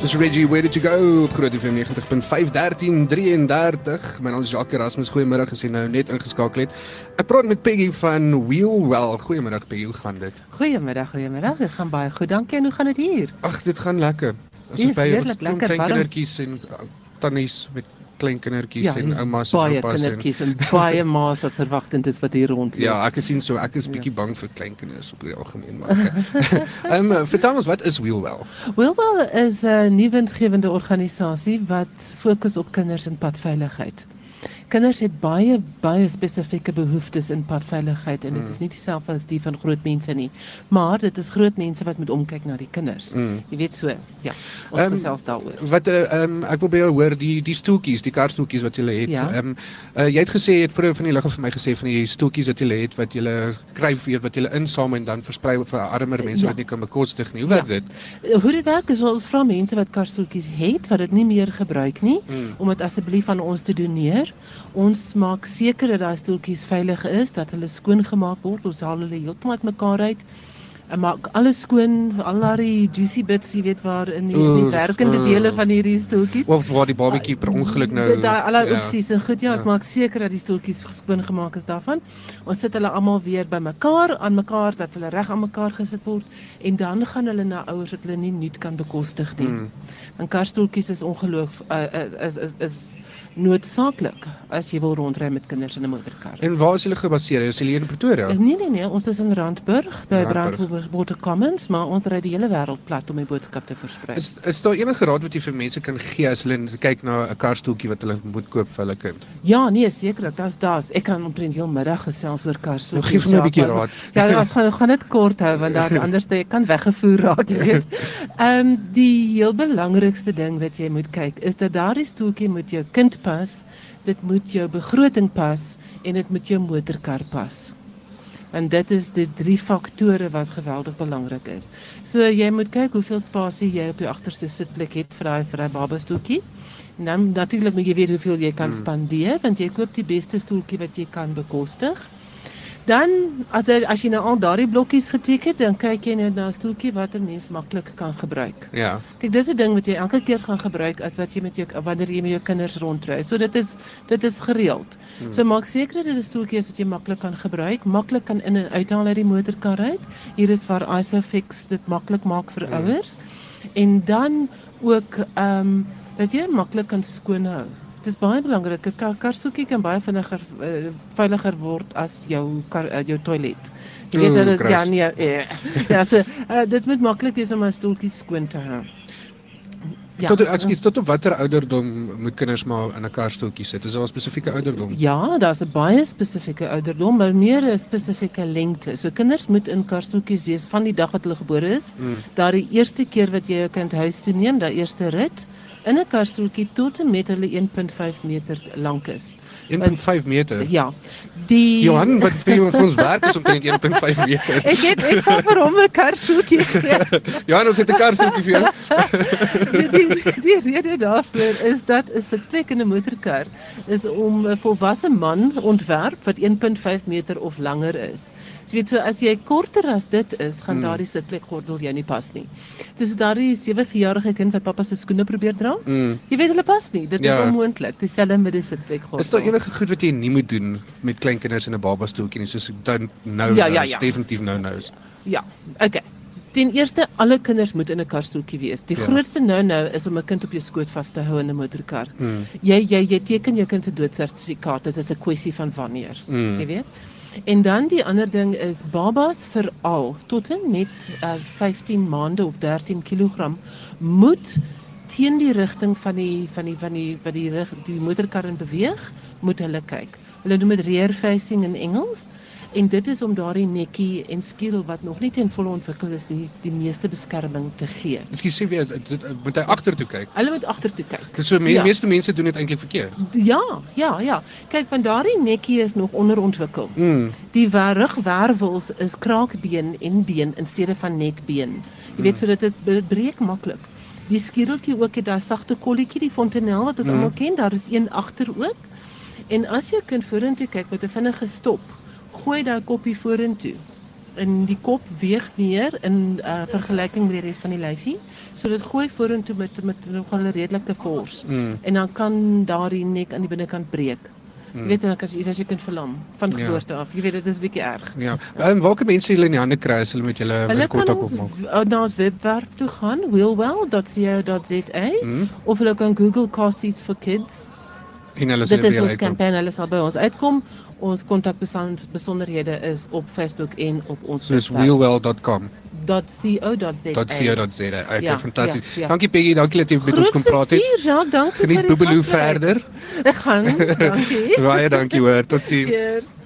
Dis Reggie, where did you go? Groot FM 90.5 1333. My naam is Jacques Erasmus. Goeiemôre, as jy nou net ingeskakel het. Ek praat met Peggy van Wheelwell. Goeiemôre Peggy, hoe gaan dit? Goeiemiddag, goeiemiddag. Dit gaan baie goed. Dankie. En hoe gaan dit hier? Ag, dit gaan lekker. Ons is by lekker klein kindertjies en uh, tannies met klein kindertjies ja, en oumas en oupas. Baie kindertjies en, en baie ma's wat verwagtend is wat hier rond. Ja, ek sien so ek is ja. bietjie ja. bang vir klein kinders op die algemeen maar. Ehm um, vertel ons wat is Wheelwell? Wheelwell is 'n nuwensgewende organisasie wat fokus op kinders en padveiligheid kinders het baie baie spesifieke behoeftes in padveiligheid en dit mm. is nie dieselfde as die van groot mense nie. Maar dit is groot mense wat moet omkyk na die kinders. Mm. Jy weet so. Ja. Ons um, gesels daaroor. Wat ehm um, ek wil by jou hoor die die stoeltjies, die karstoeltjies wat jy het. Ehm ja. um, uh, jy het gesê jy het vroeër van die lig vir my gesê van die stoeltjies wat jy het wat jy kry vir wat jy insamel en dan versprei vir armer mense ja. wat nie kan bekostig nie. Hoe werk ja. dit? Hoe dit werk is ons vra mense wat karstoeltjies het wat dit nie meer gebruik nie mm. om dit asseblief aan ons te doneer. Ons maak seker dat daai stoeltjies veilig is, dat hulle skoon gemaak word. Ons haal hulle heeltemal uitmekaar uit. En maak alles skoon, al daai juicy bits, jy weet waar in die, die werkende dele van hierdie stoeltjies. Of waar die babatjie per ongeluk nou. Daai al daai ja. opsies en goed ja, ons ja. maak seker dat die stoeltjies skoon gemaak is daarvan. Ons sit hulle almal weer bymekaar aan mekaar dat hulle reg aan mekaar gesit word en dan gaan hulle na ouers wat hulle nie nuut kan bekostig nie. Hmm. En karstoeltjies is ongeloof uh, is is is noodsaaklik as jy wil rondry met kinders in 'n motorkar. En waar is julle gebaseer? Is julle in Pretoria? Nee nee nee, ons is in Randburg by Brandwater Commons, maar ons ry die hele wêreld plat om die boodskap te versprei. Is is daar enige raad wat jy vir mense kan gee as hulle kyk na 'n karstoeltjie wat hulle moet koop vir hulle kind? Ja, nee, sekerlik, daar's daar's. Ek kan omtrent heel middag gesels oor karstoeltjies. Nou, gee vir my 'n bietjie raad. Ja, ons gaan gaan dit kort hou want dan anders jy kan weggevoer raak, jy weet. Ehm um, die heel belangrikste ding wat jy moet kyk is dat daardie stoeltjie moet jou kind pas dit moet jou begroting pas en dit moet jou motorkar pas. En dit is die drie faktore wat geweldig belangrik is. So jy moet kyk hoeveel spasie jy op die agterste sitplek het vir daai vir stoeltjie. Dan natuurlik moet jy weet hoeveel jy kan hmm. spandeer want jy koop die beste stoeltjie wat jy kan bekostig. Dan as jy as jy nou al daardie blokkies geteken het, dan kyk jy net na 'n stoeltjie wat 'n mens maklik kan gebruik. Ja. Kyk, dis 'n ding wat jy elke keer gaan gebruik as wat jy met jou wanneer jy met jou kinders rondry. So dit is dit is gereeld. Hmm. So maak seker dat dit 'n stoeltjie is wat jy maklik kan gebruik, maklik kan in en uithaal uit die motorkar uit. Hier is waar Isofix dit maklik maak vir hmm. ouers. En dan ook ehm um, dat jy maklik kan skoon hou. Dis baie belangrik. 'n kar, Karstoeltjie kan baie vinniger uh, veiliger word as jou kar, uh, jou toilet. Jy weet dit ja nee. Uh, ja, so uh, dit moet maklik wees om 'n stoeltjie skoon te hou. Ja, tot ekskuus tot op watter ouderdom moet kinders maar in 'n karstoeltjie sit? Is daar 'n spesifieke ouderdom? Ja, daar's 'n baie spesifieke ouderdom, maar meer 'n spesifieke lengte. So kinders moet in karstoeltjies wees van die dag wat hulle gebore is. Hmm. Daardie eerste keer wat jy jou kind huis toe neem, daai eerste rit in 'n karstoeltjie tot en met hulle 1.5 meter lank is. 1.5 meter. Ja. Die Johan wat vir ons werk is omtrent 1.5 meter. ek het ek gaan vir hom 'n karstoeltjie gee. Johan, ons het 'n karstoeltjie vir jou. die, die die rede daarvoor is dat 'n sitplek in 'n motorkar is om 'n volwasse man ontwerp wat 1.5 meter of langer is. Jy weet so as jy korter as dit is, gaan hmm. daardie sitplek gordel jou nie pas nie. Dis daardie 7-jarige kind wat pappa se skoene probeer dra. Hmm. Jy weet hulle pas nie. Dit ja. is onmoontlik. Dieselfde met die sitplek gordel. Is daar enige goed wat jy nie moet doen met klein kinders in 'n baba stoeltjie nie soos dan nou ja, ja, ja. definitief nou nou. Ja. Okay. Ten eerste alle kinders moet in 'n karstoeltjie wees. Die ja. grootste nou-nou is om 'n kind op jou skoot vas te hou in 'n motorkar. Mm. Jy jy jy teken jou kind se doodsertifikaat. Dit is 'n kwessie van wanneer. Mm. Jy weet? En dan die ander ding is babas veral tot en met uh, 15 maande of 13 kg moet teen die rigting van die van die van die wat die die, die motorkar in beweeg, moet hulle kyk. Hulle noem dit rear facing in Engels en dit is om daardie nekkie en skiel wat nog nie ten volle ontwikkel is die die meeste beskerming te gee. Ekskuus sê weer dit moet hy agtertoe kyk. Hulle moet agtertoe kyk. Dis so me ja. meeste mense doen dit eintlik verkeerd. Ja, ja, ja. Kyk want daardie nekkie is nog onderontwikkel. Mm. Die rugwervels is kraakbeen en been in steede van net been. Jy weet mm. so dit is dit breek maklik. Die skiereltjie ook het daai sagte kolletjie die fontanel wat ons mm. almal ken, daar is een agter ook. En as jy kind vorentoe kyk met 'n vinnige stop, gooi daai koppie vorentoe. en die kop weeg meer in uh, vergelyking met die res van die lyfie. So dit gooi vorentoe met met nogal 'n redelike force. Mm. En dan kan daardie nek aan die binnekant breek. Hmm. Jy weet dan kan jy as jy kind verlam van ja. geboorte ja. af. Jy weet dit is bietjie erg. Ja. En um, waar kan mense hulle in die hande kry as hulle met julle kontak opmaak? Hulle kan na ons webwerf toe gaan, willwell.co.za hmm. of hulle kan Google car seats for kids. En hulle sal Dit is ons kampanje, hulle sal by ons uitkom. Ons kontakbesonderhede is op Facebook en op ons webwerf. Dis willwell.com .co.za. .co.za. Okay, ja, fantasties. Ja, ja. Dankie Peggy, dankie dat jy met ons kom praat het. Ja, dankie. Geniet Boebeloo verder. Ek gaan. Dankie. Baie dankie hoor. Totsiens. Cheers.